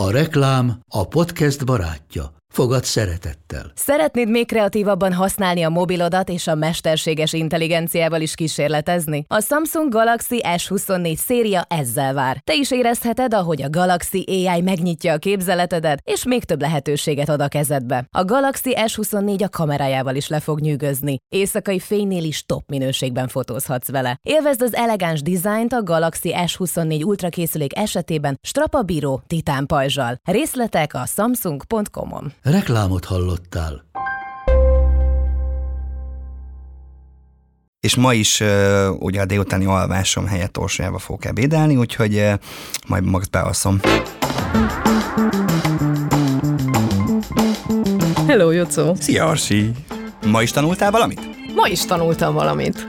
A reklám a podcast barátja. Fogad szeretettel. Szeretnéd még kreatívabban használni a mobilodat és a mesterséges intelligenciával is kísérletezni? A Samsung Galaxy S24 széria ezzel vár. Te is érezheted, ahogy a Galaxy AI megnyitja a képzeletedet, és még több lehetőséget ad a kezedbe. A Galaxy S24 a kamerájával is le fog nyűgözni. Éjszakai fénynél is top minőségben fotózhatsz vele. Élvezd az elegáns dizájnt a Galaxy S24 Ultra készülék esetében strapabíró titán pajzsal. Részletek a samsung.com-on. Reklámot hallottál. És ma is uh, ugye a délutáni alvásom helyett Orsolyába fogok ebédelni, úgyhogy uh, majd magat bealszom. Hello, Jocó! Szia, Arsi! Ma is tanultál valamit? Ma is tanultam valamit.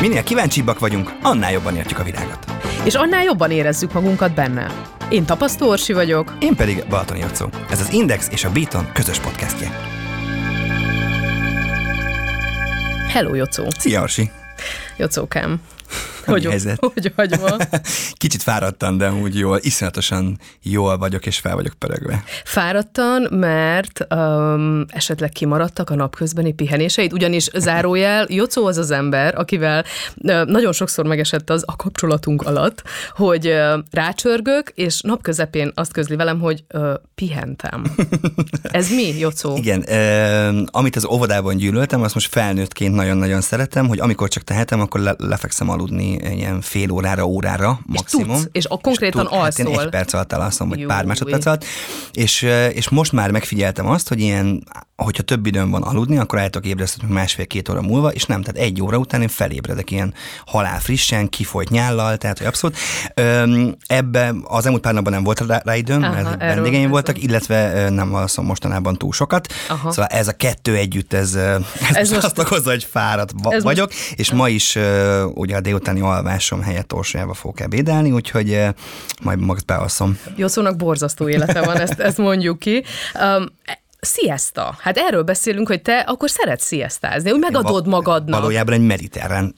Minél kíváncsibbak vagyunk, annál jobban értjük a világot. És annál jobban érezzük magunkat benne. Én Tapasztó Orsi vagyok. Én pedig Balatoni Jocó. Ez az Index és a Beaton közös podcastje. Hello, Jocó! Szia, Arsi! Jocókám! Hogy helyzet? Hogy vagy ma? Kicsit fáradtan, de úgy jól, iszonyatosan jól vagyok, és fel vagyok pörögve. Fáradtan, mert um, esetleg kimaradtak a napközbeni pihenéseid, ugyanis zárójel, Jocó az az ember, akivel uh, nagyon sokszor megesett az a kapcsolatunk alatt, hogy uh, rácsörgök, és napközepén azt közli velem, hogy uh, pihentem. Ez mi, Jocó? Igen, uh, amit az óvodában gyűlöltem, azt most felnőttként nagyon-nagyon szeretem, hogy amikor csak tehetem, akkor le- lefekszem aludni ilyen fél órára, órára maximum. És, tudsz, és a konkrétan és tud, hát én alszol. egy perc alatt elalszom, vagy Jó, pár másodperc alatt. És, és most már megfigyeltem azt, hogy ilyen, hogyha több időm van aludni, akkor el tudok ébreszteni másfél-két óra múlva, és nem, tehát egy óra után én felébredek ilyen halál frissen, kifolyt nyállal, tehát hogy abszolút. Ebbe az elmúlt pár napban nem volt rá, rá időm, Aha, mert vendégeim voltak, a- illetve nem alszom mostanában túl sokat. Aha. Szóval ez a kettő együtt, ez, ez, Ez most- azt okozza, hogy fáradt va- vagyok, és ma is uh, ugye a délutáni alvásom helyett Orsolyába fogok ebédelni, úgyhogy uh, majd magat bealszom. Jocónak borzasztó élete van, ezt, ezt mondjuk ki. Um, Siesta. Hát erről beszélünk, hogy te akkor szeretsz siestázni, úgy megadod magadnak. Valójában egy mediterrán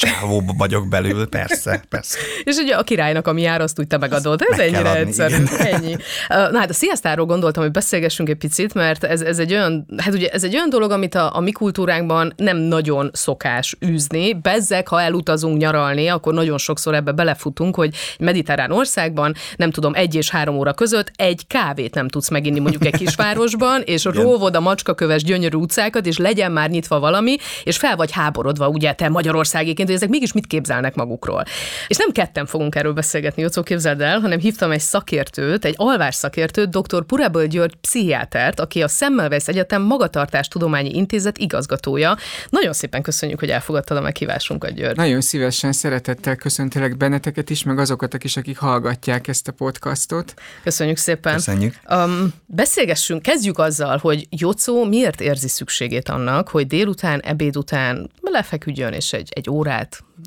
csávóba vagyok belül, persze, persze. És ugye a királynak, ami jár, azt úgy te megadod. Ez meg ennyire egyszerű. igen. Ennyi. Na hát a sziasztáról gondoltam, hogy beszélgessünk egy picit, mert ez, ez egy olyan, hát ugye ez egy olyan dolog, amit a, a mi kultúránkban nem nagyon szokás űzni. Bezzek, ha elutazunk nyaralni, akkor nagyon sokszor ebbe belefutunk, hogy egy mediterrán országban, nem tudom, egy és három óra között egy kávét nem tudsz meginni mondjuk egy kisvárosban, és róvod a macskaköves gyönyörű utcákat, és legyen már nyitva valami, és fel vagy háborodva, ugye te Magyarországiként, hogy ezek mégis mit képzelnek magukról. És nem ketten fogunk erről beszélgetni, Jocó, képzeld el, hanem hívtam egy szakértőt, egy alvás szakértőt, dr. Puraböl György pszichiátert, aki a Semmelweis Egyetem Magatartás Tudományi Intézet igazgatója. Nagyon szépen köszönjük, hogy elfogadtad a meghívásunkat, György. Nagyon szívesen szeretettel köszöntelek benneteket is, meg azokat is, akik hallgatják ezt a podcastot. Köszönjük szépen. Köszönjük. Um, beszélgessünk, kezdjük azzal, hogy Jocó miért érzi szükségét annak, hogy délután, ebéd után lefeküdjön és egy, egy órát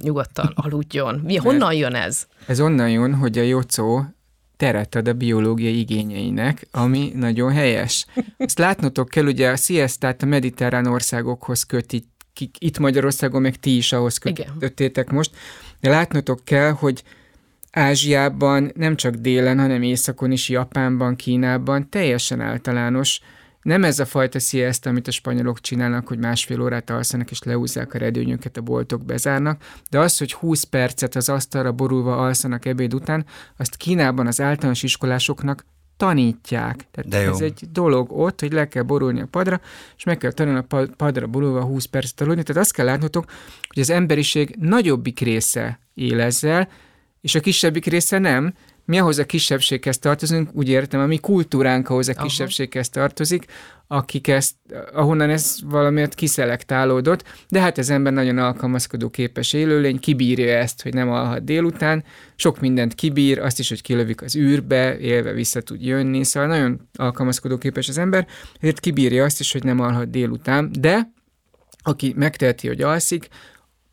nyugodtan aludjon. Mi, honnan jön ez? Ez onnan jön, hogy a Jocó teret ad a biológiai igényeinek, ami nagyon helyes. Ezt látnotok kell, ugye a siestát a mediterrán országokhoz köti, ki- itt Magyarországon, meg ti is ahhoz kötöttétek most, de látnotok kell, hogy Ázsiában, nem csak délen, hanem északon is, Japánban, Kínában teljesen általános, nem ez a fajta siesta, amit a spanyolok csinálnak, hogy másfél órát alszanak és leúzzák a redőnyöket, a boltok bezárnak, de az, hogy 20 percet az asztalra borulva alszanak ebéd után, azt Kínában az általános iskolásoknak tanítják. Tehát De jó. ez egy dolog ott, hogy le kell borulni a padra, és meg kell tanulni a pa- padra borulva 20 percet aludni. Tehát azt kell látnotok, hogy az emberiség nagyobbik része él ezzel, és a kisebbik része nem. Mi ahhoz a kisebbséghez tartozunk, úgy értem, a mi kultúránk ahhoz a kisebbséghez tartozik, akik ezt, ahonnan ez valamiért kiszelektálódott, de hát az ember nagyon alkalmazkodó képes élőlény, kibírja ezt, hogy nem alhat délután, sok mindent kibír, azt is, hogy kilövik az űrbe, élve vissza tud jönni, szóval nagyon alkalmazkodó képes az ember, ezért kibírja azt is, hogy nem alhat délután, de aki megteheti, hogy alszik,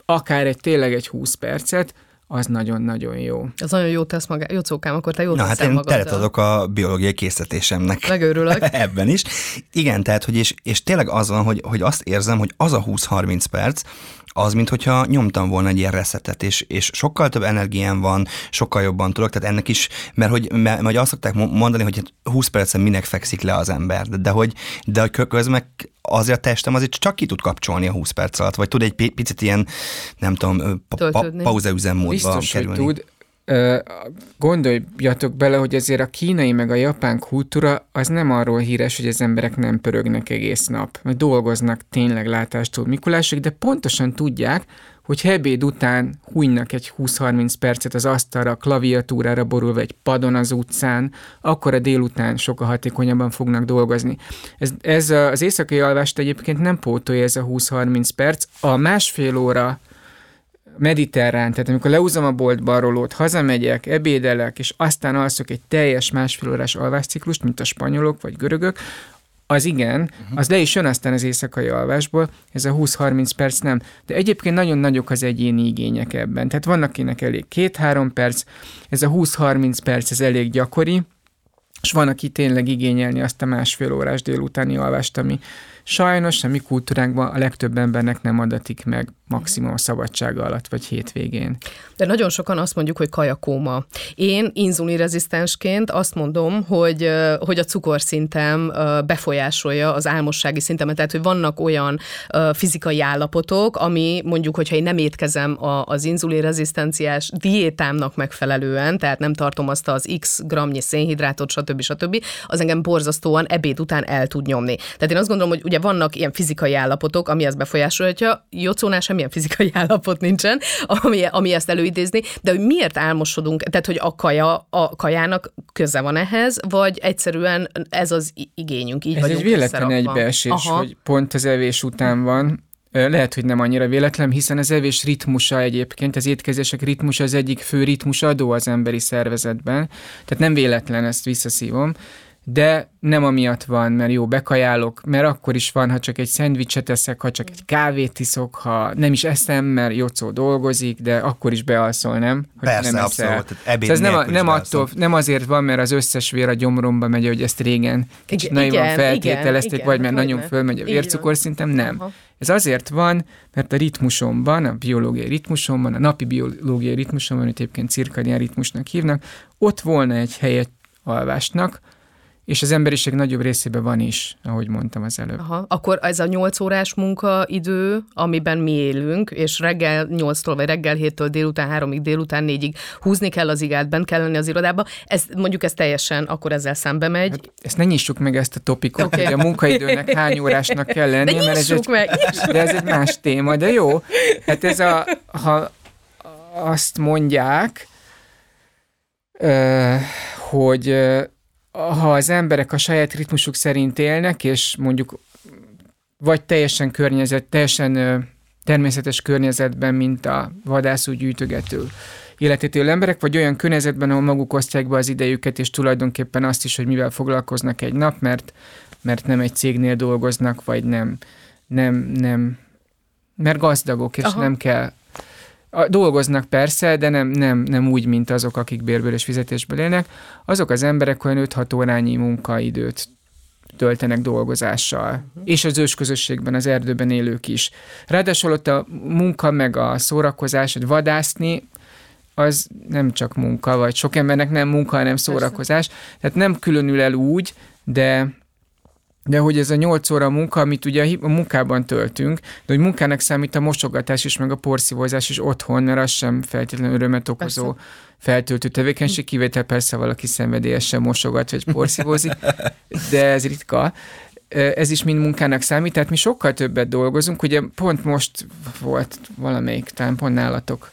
akár egy tényleg egy 20 percet, az nagyon-nagyon jó. Ez nagyon jó tesz magá. Jó cókám, akkor te jó Na hát én teret adok a biológiai készítésemnek. Megőrülök. Ebben is. Igen, tehát, hogy és, és tényleg az van, hogy, hogy azt érzem, hogy az a 20-30 perc, az, mintha nyomtam volna egy ilyen reszetet, és, és sokkal több energiám van, sokkal jobban tudok, tehát ennek is, mert hogy, mert, mert azt szokták mondani, hogy 20 percen minek fekszik le az ember, de, de hogy, de hogy közben azért a testem azért csak ki tud kapcsolni a 20 perc alatt, vagy tud egy picit ilyen, nem tudom, pa- pa- pauzaüzemmódba Biztos, kerülni. Hogy tud, gondoljatok bele, hogy azért a kínai meg a japán kultúra az nem arról híres, hogy az emberek nem pörögnek egész nap, mert dolgoznak tényleg látástól Mikulásig, de pontosan tudják, hogy ebéd után hújnak egy 20-30 percet az asztalra, klaviatúrára borulva egy padon az utcán, akkor a délután sokkal hatékonyabban fognak dolgozni. Ez, ez az éjszakai alvást egyébként nem pótolja ez a 20-30 perc. A másfél óra mediterrán, tehát amikor leúzom a boltba a rolót, hazamegyek, ebédelek, és aztán alszok egy teljes másfél órás alvásciklust, mint a spanyolok vagy görögök, az igen, uh-huh. az le is jön aztán az éjszakai alvásból, ez a 20-30 perc nem. De egyébként nagyon nagyok az egyéni igények ebben. Tehát vannak, akinek elég 2-3 perc, ez a 20-30 perc, ez elég gyakori, és van, aki tényleg igényelni azt a másfél órás délutáni alvást, ami sajnos a mi kultúránkban a legtöbb embernek nem adatik meg maximum a szabadsága alatt, vagy hétvégén. De nagyon sokan azt mondjuk, hogy kajakóma. Én inzulinrezisztensként azt mondom, hogy, hogy a cukorszintem befolyásolja az álmossági szintemet, tehát hogy vannak olyan fizikai állapotok, ami mondjuk, hogyha én nem étkezem az inzulinrezisztenciás diétámnak megfelelően, tehát nem tartom azt az x gramnyi szénhidrátot, stb. stb., az engem borzasztóan ebéd után el tud nyomni. Tehát én azt gondolom, hogy ugye vannak ilyen fizikai állapotok, ami ezt befolyásolja, Jocónál semmilyen fizikai állapot nincsen, ami, ami ezt előidézni, de hogy miért álmosodunk, tehát hogy a kaja, a kajának köze van ehhez, vagy egyszerűen ez az igényünk, így ez vagyunk egy véletlen egybeesés, Aha. hogy pont az evés után van, lehet, hogy nem annyira véletlen, hiszen az evés ritmusa egyébként, az étkezések ritmusa az egyik fő ritmusadó az emberi szervezetben, tehát nem véletlen, ezt visszaszívom de nem amiatt van, mert jó, bekajálok, mert akkor is van, ha csak egy szendvicset eszek, ha csak egy kávét iszok, ha nem is eszem, mert Jocó dolgozik, de akkor is bealszol, nem? Hogy Persze, nem abszolút. Ebéd ez nem, a, nem, attól, nem azért van, mert az összes vér a gyomromba megy, hogy ezt régen kicsit igen, naivan feltételezték, igen, vagy mert nagyon ne. fölmegy a vércukorszintem, nem. Aha. Ez azért van, mert a ritmusomban, a biológiai ritmusomban, a napi biológiai ritmusomban, amit egyébként cirkadián ritmusnak hívnak, ott volna egy helye alvásnak, és az emberiség nagyobb részében van is, ahogy mondtam az előbb. Aha. Akkor ez a 8 órás munkaidő, amiben mi élünk, és reggel 8-tól vagy reggel 7-től délután 3-ig, délután 4-ig húzni kell az igát, bent kell lenni az irodába, ez mondjuk ez teljesen akkor ezzel szembe megy. Hát ezt ne nyissuk meg ezt a topikot, okay. hogy a munkaidőnek hány órásnak kell lenni, de mert ez egy, meg, de ez egy más téma, de jó. Hát ez a, ha azt mondják, hogy ha az emberek a saját ritmusuk szerint élnek, és mondjuk vagy teljesen környezet, teljesen természetes környezetben, mint a vadászú gyűjtögető életét élő emberek, vagy olyan környezetben, ahol maguk osztják be az idejüket, és tulajdonképpen azt is, hogy mivel foglalkoznak egy nap, mert, mert nem egy cégnél dolgoznak, vagy nem, nem, nem, mert gazdagok, és Aha. nem kell a, dolgoznak persze, de nem, nem, nem úgy, mint azok, akik bérből és fizetésből élnek. Azok az emberek olyan 5-6 órányi munkaidőt töltenek dolgozással, uh-huh. és az ősközösségben, az erdőben élők is. Ráadásul ott a munka meg a szórakozás, hogy vadászni, az nem csak munka, vagy sok embernek nem munka, hanem szórakozás. Persze. Tehát nem különül el úgy, de de hogy ez a nyolc óra munka, amit ugye a munkában töltünk, de hogy munkának számít a mosogatás is, meg a porszívózás is otthon, mert az sem feltétlenül örömet okozó persze. feltöltő tevékenység, kivétel persze valaki szenvedélyesen mosogat, vagy porszívózik, de ez ritka. Ez is mind munkának számít, tehát mi sokkal többet dolgozunk, ugye pont most volt valamelyik, talán pont nálatok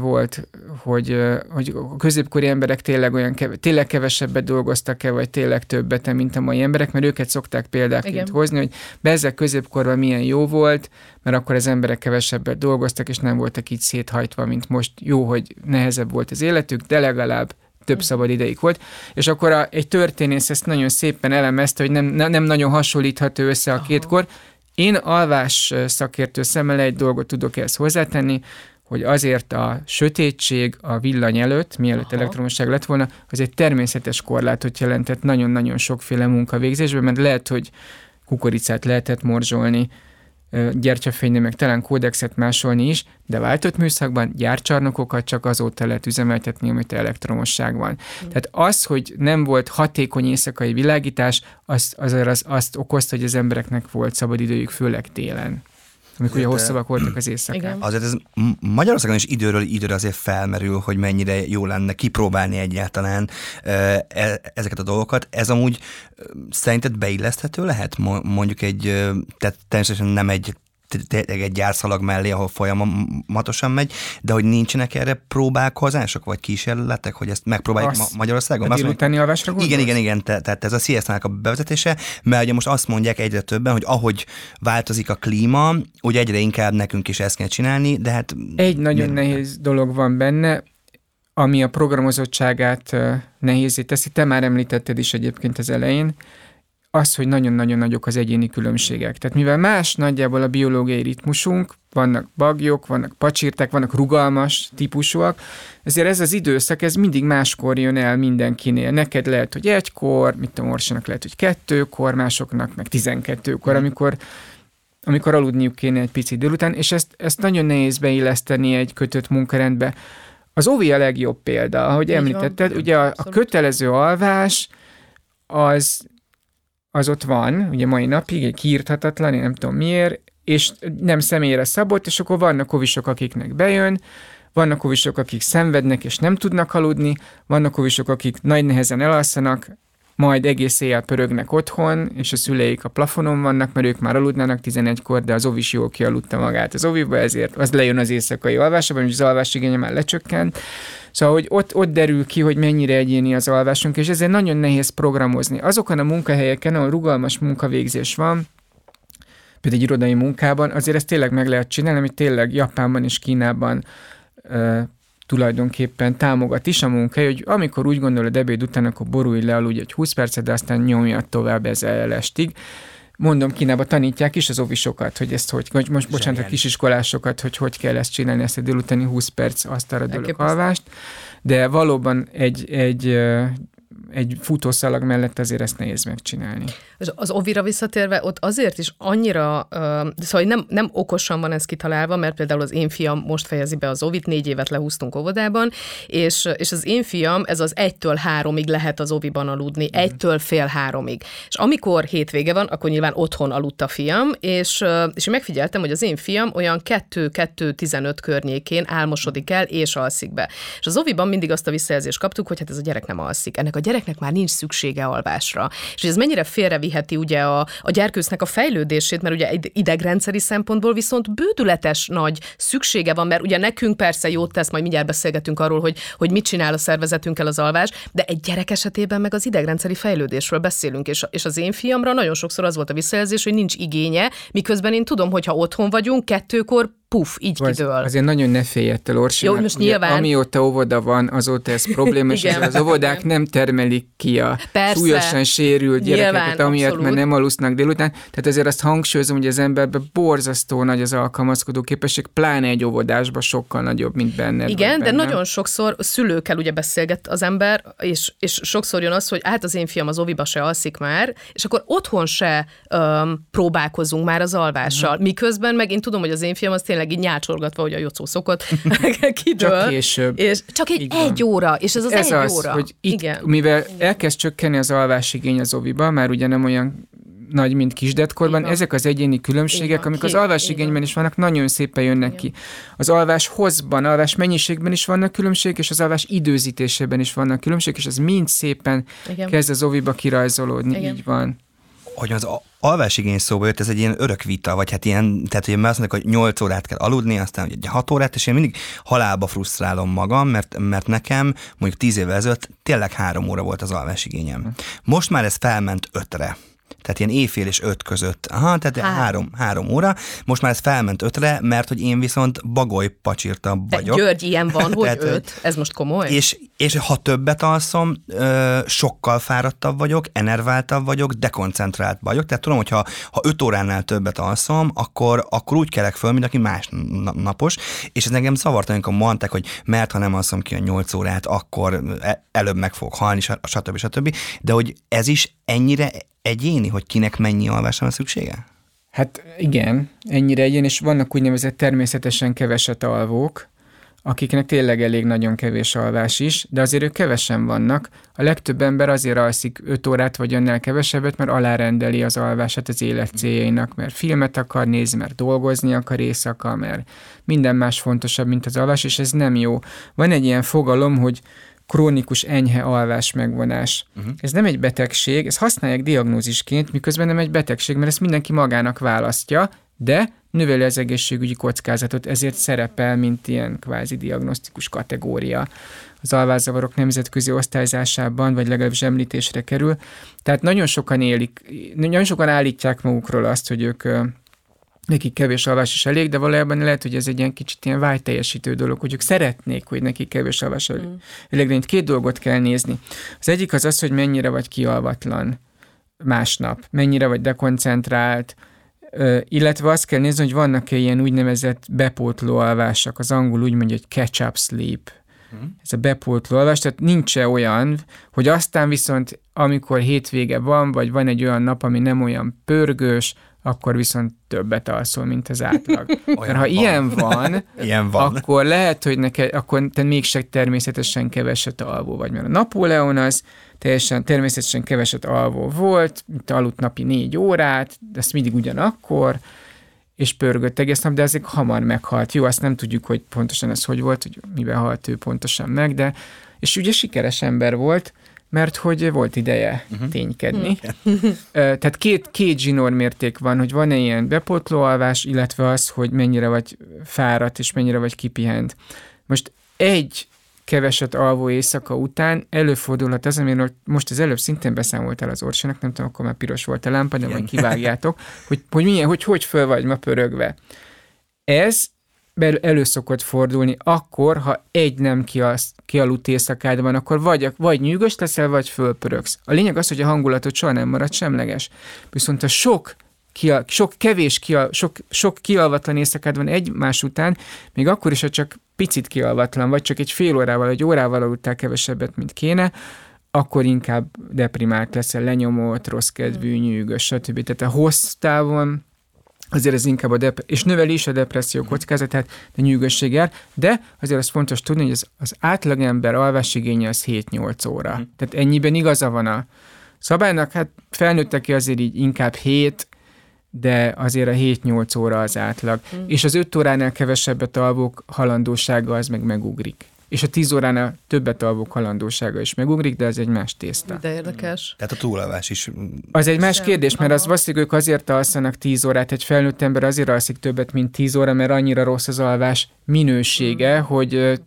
volt, hogy, hogy a középkori emberek tényleg olyan keve, tényleg kevesebbet dolgoztak-e, vagy tényleg többet, mint a mai emberek, mert őket szokták példáként Igen. hozni, hogy bezzek középkorban milyen jó volt, mert akkor az emberek kevesebbet dolgoztak, és nem voltak így széthajtva, mint most. Jó, hogy nehezebb volt az életük, de legalább több szabad ideig volt, és akkor a, egy történész ezt nagyon szépen elemezte, hogy nem, nem nagyon hasonlítható össze a két kor. Én alvás szakértő szemmel egy dolgot tudok ezt hozzátenni, hogy azért a sötétség a villany előtt, mielőtt Aha. elektromosság lett volna, az egy természetes korlátot jelentett nagyon-nagyon sokféle munkavégzésben, mert lehet, hogy kukoricát lehetett morzsolni, gyertyafénynél meg talán kódexet másolni is, de váltott műszakban gyárcsarnokokat csak azóta lehet üzemeltetni, amit elektromosság van. Mm. Tehát az, hogy nem volt hatékony éjszakai világítás, azt, az, az, azt okozta, hogy az embereknek volt szabad időjük, főleg télen amikor ugye hosszabbak voltak az éjszakák. Igen. Azért ez Magyarországon is időről időre azért felmerül, hogy mennyire jó lenne kipróbálni egyáltalán e, ezeket a dolgokat. Ez amúgy szerinted beilleszthető lehet? Mondjuk egy, tehát természetesen nem egy tényleg egy gyárszalag mellé, ahol folyamatosan megy, de hogy nincsenek erre próbálkozások, vagy kísérletek, hogy ezt megpróbáljuk azt, ma- Magyarországon? A délutáni alvásra gondolsz? Igen, igen, igen, te, tehát ez a siesta a bevezetése, mert ugye most azt mondják egyre többen, hogy ahogy változik a klíma, úgy egyre inkább nekünk is ezt kell csinálni, de hát... Egy nagyon miért? nehéz dolog van benne, ami a programozottságát nehézé teszi. Te már említetted is egyébként az elején, az, hogy nagyon-nagyon nagyok az egyéni különbségek. Tehát mivel más nagyjából a biológiai ritmusunk, vannak bagyok, vannak pacsirtek, vannak rugalmas típusúak, ezért ez az időszak, ez mindig máskor jön el mindenkinél. Neked lehet, hogy egykor, mit tudom, Orsának lehet, hogy kettőkor, másoknak meg tizenkettőkor, amikor amikor aludniuk kéne egy picit délután, és ezt, ezt nagyon nehéz beilleszteni egy kötött munkarendbe. Az OVI a legjobb példa, ahogy Így említetted, van. ugye a, a kötelező alvás az az ott van, ugye mai napig, egy kiírthatatlan, én nem tudom miért, és nem személyre szabott, és akkor vannak kovisok, akiknek bejön, vannak kovisok, akik szenvednek és nem tudnak aludni, vannak kovisok, akik nagy nehezen elalszanak, majd egész éjjel pörögnek otthon, és a szüleik a plafonon vannak, mert ők már aludnának 11-kor, de az ovis jó kialudta magát az oviba, ezért az lejön az éjszakai alvásában, és az alvás igénye már lecsökkent. Szóval, hogy ott, ott derül ki, hogy mennyire egyéni az alvásunk, és ezért nagyon nehéz programozni. Azokon a munkahelyeken, ahol rugalmas munkavégzés van, például egy irodai munkában, azért ezt tényleg meg lehet csinálni, amit tényleg Japánban és Kínában tulajdonképpen támogat is a munka, hogy amikor úgy gondolod ebéd után, akkor borulj le, aludj egy 20 percet, de aztán nyomja tovább ezzel estig. Mondom, Kínába tanítják is az ovisokat, hogy ezt hogy, hogy most bocsánat, a kisiskolásokat, hogy hogy kell ezt csinálni, ezt a délutáni 20 perc azt a alvást, de valóban egy, egy egy futószalag mellett azért ezt nehéz megcsinálni. Az, az ovira visszatérve, ott azért is annyira, uh, szóval nem, nem okosan van ez kitalálva, mert például az én fiam most fejezi be az ovit, négy évet lehúztunk óvodában, és, és az én fiam, ez az egytől háromig lehet az oviban aludni, mm. egytől fél háromig. És amikor hétvége van, akkor nyilván otthon aludt a fiam, és, és megfigyeltem, hogy az én fiam olyan 2-2-15 környékén álmosodik el, és alszik be. És az oviban mindig azt a visszajelzést kaptuk, hogy hát ez a gyerek nem alszik. Ennek a gyereknek már nincs szüksége alvásra. És ez mennyire félreviheti ugye a, a gyerkősznek a fejlődését, mert ugye idegrendszeri szempontból viszont bődületes nagy szüksége van, mert ugye nekünk persze jót tesz, majd mindjárt beszélgetünk arról, hogy, hogy mit csinál a szervezetünkkel az alvás, de egy gyerek esetében meg az idegrendszeri fejlődésről beszélünk, és, és az én fiamra nagyon sokszor az volt a visszajelzés, hogy nincs igénye, miközben én tudom, hogy ha otthon vagyunk, kettőkor puf, így az, kidől. Azért nagyon ne félj ettől, Orsi. Jó, most nyilván... Amióta óvoda van, azóta ez probléma, és az óvodák nem termelik ki a Persze. súlyosan sérült gyerekeket, nyilván, amiatt abszolút. már nem alusznak délután. Tehát azért azt hangsúlyozom, hogy az emberben borzasztó nagy az alkalmazkodó képesség, pláne egy óvodásban sokkal nagyobb, mint benne. Igen, de nagyon sokszor szülőkkel ugye beszélget az ember, és, és sokszor jön az, hogy hát az én fiam az oviba se alszik már, és akkor otthon se um, próbálkozunk már az alvással. Uh-huh. Miközben meg én tudom, hogy az én fiam az tényleg tényleg így nyálcsorgatva, hogy a jocó szokott, kidől. Csak később. És csak egy, egy óra, és ez az ez egy az, óra. hogy itt, Igen. mivel elkezd csökkenni az alvásigény az oviba, már ugye nem olyan nagy, mint kisdetkorban. Igen. Ezek az egyéni különbségek, Igen. amik az alvásigényben is vannak, nagyon szépen jönnek Igen. ki. Az alvás hozban, alvás mennyiségben is vannak különbségek, és az alvás időzítésében is vannak különbségek, és ez mind szépen Igen. kezd az oviba kirajzolódni. Igen. Így van hogy az alvásigény szóba jött, ez egy ilyen örök vita, vagy hát ilyen, tehát ugye azt mondják, hogy 8 órát kell aludni, aztán ugye 6 órát, és én mindig halálba frusztrálom magam, mert, mert nekem mondjuk 10 évvel ezelőtt tényleg 3 óra volt az alvásigényem. Hm. Most már ez felment 5-re tehát ilyen éjfél és öt között. Aha, tehát Há. három, három óra. Most már ez felment ötre, mert hogy én viszont bagoly pacsirta vagyok. De György, ilyen van, hogy tehát, öt? Ez most komoly? És És ha többet alszom, sokkal fáradtabb vagyok, enerváltabb vagyok, dekoncentrált vagyok. Tehát tudom, hogy ha, ha 5 óránál többet alszom, akkor, akkor úgy kelek föl, mint aki más napos. És ez engem zavart, amikor mondták, hogy mert ha nem alszom ki a 8 órát, akkor e, előbb meg fog halni, stb. stb. De hogy ez is ennyire egyéni, hogy kinek mennyi alvásra van szüksége? Hát igen, ennyire egyén, és vannak úgynevezett természetesen keveset alvók, akiknek tényleg elég nagyon kevés alvás is, de azért ők kevesen vannak. A legtöbb ember azért alszik 5 órát vagy önnel kevesebbet, mert alárendeli az alvását az élet céljainak, mert filmet akar nézni, mert dolgozni akar éjszaka, mert minden más fontosabb, mint az alvás, és ez nem jó. Van egy ilyen fogalom, hogy krónikus enyhe alvás megvonás. Uh-huh. Ez nem egy betegség, ezt használják diagnózisként, miközben nem egy betegség, mert ezt mindenki magának választja, de növeli az egészségügyi kockázatot, ezért szerepel, mint ilyen kvázi diagnosztikus kategória az alvászavarok nemzetközi osztályzásában, vagy legalábbis említésre kerül. Tehát nagyon sokan élik, nagyon sokan állítják magukról azt, hogy ők nekik kevés alvás is elég, de valójában lehet, hogy ez egy ilyen kicsit ilyen vágyteljesítő dolog, hogy ők szeretnék, hogy nekik kevés alvás elég. Mm. elég. De két dolgot kell nézni. Az egyik az az, hogy mennyire vagy kialvatlan másnap, mennyire vagy dekoncentrált, illetve azt kell nézni, hogy vannak-e ilyen úgynevezett bepótló alvások, az angol úgy mondja, hogy catch-up sleep, mm. ez a bepótló alvás, tehát nincs -e olyan, hogy aztán viszont amikor hétvége van, vagy van egy olyan nap, ami nem olyan pörgős, akkor viszont többet alszol, mint az átlag. Mert ha van. ilyen van, ilyen van, akkor lehet, hogy neked, akkor te mégse természetesen keveset alvó vagy, mert a Napóleon az teljesen, természetesen keveset alvó volt, aludt napi négy órát, de ezt mindig ugyanakkor, és pörgött egész nap, de azért hamar meghalt. Jó, azt nem tudjuk, hogy pontosan ez hogy volt, hogy miben halt ő pontosan meg, de és ugye sikeres ember volt, mert hogy volt ideje uh-huh. ténykedni. Uh-huh. Tehát két, két zsinór mérték van, hogy van-e ilyen bepótlóalvás, illetve az, hogy mennyire vagy fáradt, és mennyire vagy kipihent. Most egy keveset alvó éjszaka után előfordulhat az, amiről most az előbb szintén beszámoltál az Orsinak, nem tudom, akkor már piros volt a lámpa, de majd kivágjátok, hogy, hogy milyen, hogy hogy föl vagy ma pörögve. Ez elő szokott fordulni akkor, ha egy nem kialudt éjszakád van, akkor vagy, vagy nyűgös leszel, vagy fölpörögsz. A lényeg az, hogy a hangulatod soha nem marad semleges. Viszont a sok kia, sok kevés, kia, sok, sok kialvatlan éjszakád van egymás után, még akkor is, ha csak picit kialvatlan, vagy csak egy fél órával, egy órával aludtál kevesebbet, mint kéne, akkor inkább deprimált leszel, lenyomott, rossz kedvű, nyűgös, stb. Tehát a hosszú távon azért ez inkább a dep- és növeli is a depresszió mhm. kockázatát, de nyűgösséggel, de azért az fontos tudni, hogy az, az átlagember alvásigénye az 7-8 óra. Mm. Tehát ennyiben igaza van a szabálynak, hát felnőttek azért így inkább 7, de azért a 7-8 óra az átlag. Mm. És az 5 óránál kevesebbet alvók halandósága az meg megugrik és a 10 óránál többet alvók halandósága is megugrik, de ez egy más tészta. De érdekes. Tehát a túlalvás is. Az egy más kérdés, mert az valószínűleg ők azért alszanak 10 órát, egy felnőtt ember azért alszik többet, mint 10 óra, mert annyira rossz az alvás minősége, mm. hogy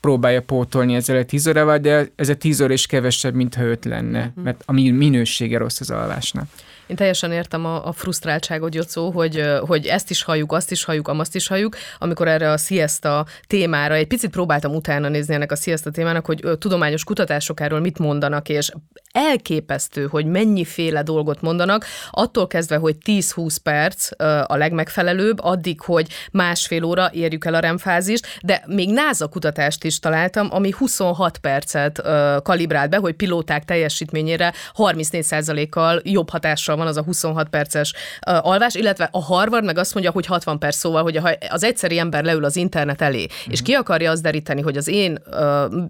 próbálja pótolni ezzel a 10 órával, de ez a 10 óra is kevesebb, mint ha 5 lenne, mm. mert a minősége rossz az alvásnak. Én teljesen értem a, a frusztráltságot, Jocó, hogy, hogy ezt is halljuk, azt is halljuk, azt is halljuk, amikor erre a siesta témára, egy picit próbáltam utána nézni ennek a siesta témának, hogy tudományos kutatások erről mit mondanak, és elképesztő, hogy mennyiféle dolgot mondanak, attól kezdve, hogy 10-20 perc a legmegfelelőbb, addig, hogy másfél óra érjük el a remfázist, de még NASA kutatást is találtam, ami 26 percet kalibrált be, hogy pilóták teljesítményére 34%-kal jobb hatással van az a 26 perces alvás, illetve a Harvard meg azt mondja, hogy 60 perc szóval, hogy ha az egyszeri ember leül az internet elé, uh-huh. és mhm. ki akarja azt deríteni, hogy az én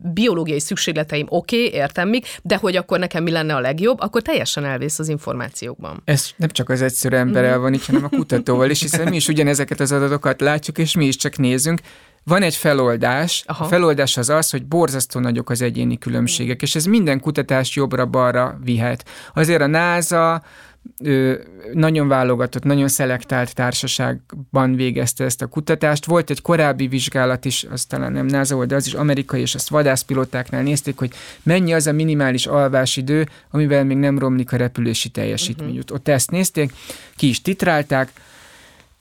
biológiai szükségleteim oké, okay, értem még, de hogy akkor nekem mi lenne a legjobb, akkor teljesen elvész az információkban. Ez nem csak az egyszerű emberrel van itt, hanem a kutatóval is, hiszen mi is ugyanezeket az adatokat látjuk, és mi is csak nézünk. Van egy feloldás, Aha. a feloldás az az, hogy borzasztó nagyok az egyéni különbségek, és ez minden kutatást jobbra-balra vihet. Azért a NASA, nagyon válogatott, nagyon szelektált társaságban végezte ezt a kutatást. Volt egy korábbi vizsgálat is, az talán nem NASA volt, de az is amerikai, és azt vadászpilótáknál nézték, hogy mennyi az a minimális alvásidő, amivel még nem romlik a repülési teljesítmény. Uh-huh. Ott ezt nézték, ki is titrálták,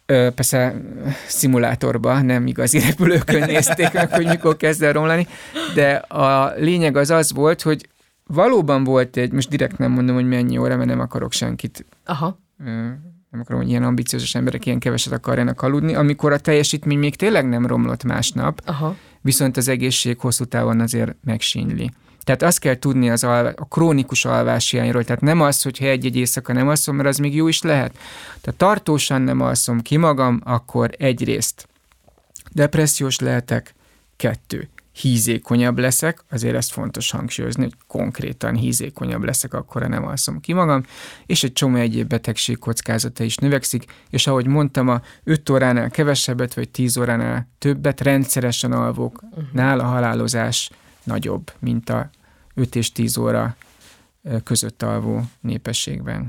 persze szimulátorban, nem igazi repülőkön nézték meg, hogy mikor kezd el romlani, de a lényeg az az volt, hogy valóban volt egy, most direkt nem mondom, hogy mennyi óra, mert nem akarok senkit Aha. nem akarom, hogy ilyen ambiciózus emberek ilyen keveset akarjanak aludni, amikor a teljesítmény még tényleg nem romlott másnap, Aha. viszont az egészség hosszú távon azért megsínyli. Tehát azt kell tudni az alvá, a krónikus alváshiányról, tehát nem az, hogyha egy-egy éjszaka nem alszom, mert az még jó is lehet. Tehát tartósan nem alszom ki magam, akkor egyrészt depressziós lehetek, kettő, hízékonyabb leszek, azért ezt fontos hangsúlyozni, hogy konkrétan hízékonyabb leszek, akkor nem alszom ki magam, és egy csomó egyéb betegség kockázata is növekszik, és ahogy mondtam, a 5 óránál kevesebbet, vagy 10 óránál többet rendszeresen alvok, uh-huh. a halálozás nagyobb, mint a 5 és 10 óra között alvó népességben.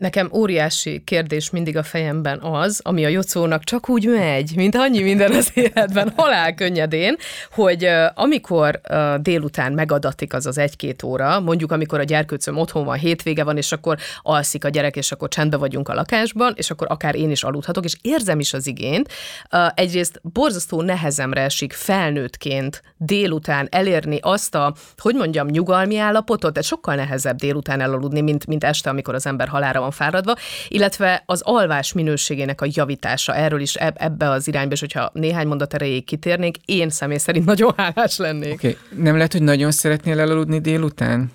Nekem óriási kérdés mindig a fejemben az, ami a Jocónak csak úgy megy, mint annyi minden az életben, halál könnyedén, hogy amikor délután megadatik az az egy-két óra, mondjuk amikor a gyerkőcöm otthon van, hétvége van, és akkor alszik a gyerek, és akkor csendbe vagyunk a lakásban, és akkor akár én is aludhatok, és érzem is az igényt. Egyrészt borzasztó nehezemre esik felnőttként délután elérni azt a, hogy mondjam, nyugalmi állapotot, ez sokkal nehezebb délután elaludni, mint, mint este, amikor az ember halára van van fáradva, illetve az alvás minőségének a javítása, erről is ebbe az irányba, és hogyha néhány mondat erejéig kitérnék, én személy szerint nagyon hálás lennék. Okay. Nem lehet, hogy nagyon szeretnél elaludni délután?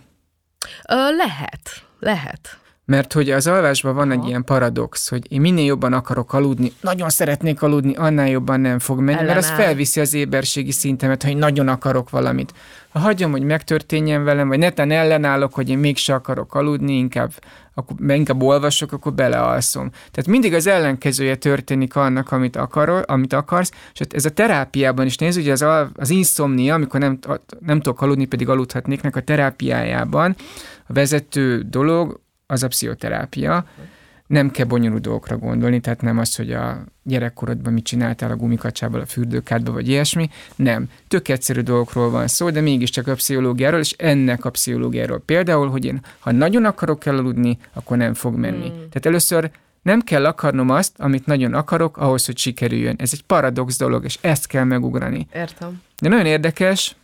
Ö, lehet, lehet. Mert hogy az alvásban van egy ilyen paradox, hogy én minél jobban akarok aludni, nagyon szeretnék aludni, annál jobban nem fog menni, Ellenáll. mert az felviszi az éberségi szintemet, hogy nagyon akarok valamit. Ha hagyom, hogy megtörténjen velem, vagy neten ellenállok, hogy én mégse akarok aludni, inkább, akkor, inkább olvasok, akkor belealszom. Tehát mindig az ellenkezője történik annak, amit, akarol, amit akarsz, és ez a terápiában is néz, ugye az, az inszomnia, amikor nem, nem tudok aludni, pedig aludhatnéknek a terápiájában, a vezető dolog, az a pszichoterápia. Nem kell bonyolult dolgokra gondolni, tehát nem az, hogy a gyerekkorodban mit csináltál a gumikacsából a fürdőkádba, vagy ilyesmi. Nem. Tök egyszerű dolgokról van szó, de mégiscsak a pszichológiáról, és ennek a pszichológiáról. Például, hogy én, ha nagyon akarok elaludni, akkor nem fog menni. Mm. Tehát először nem kell akarnom azt, amit nagyon akarok, ahhoz, hogy sikerüljön. Ez egy paradox dolog, és ezt kell megugrani. Értem. De nagyon érdekes,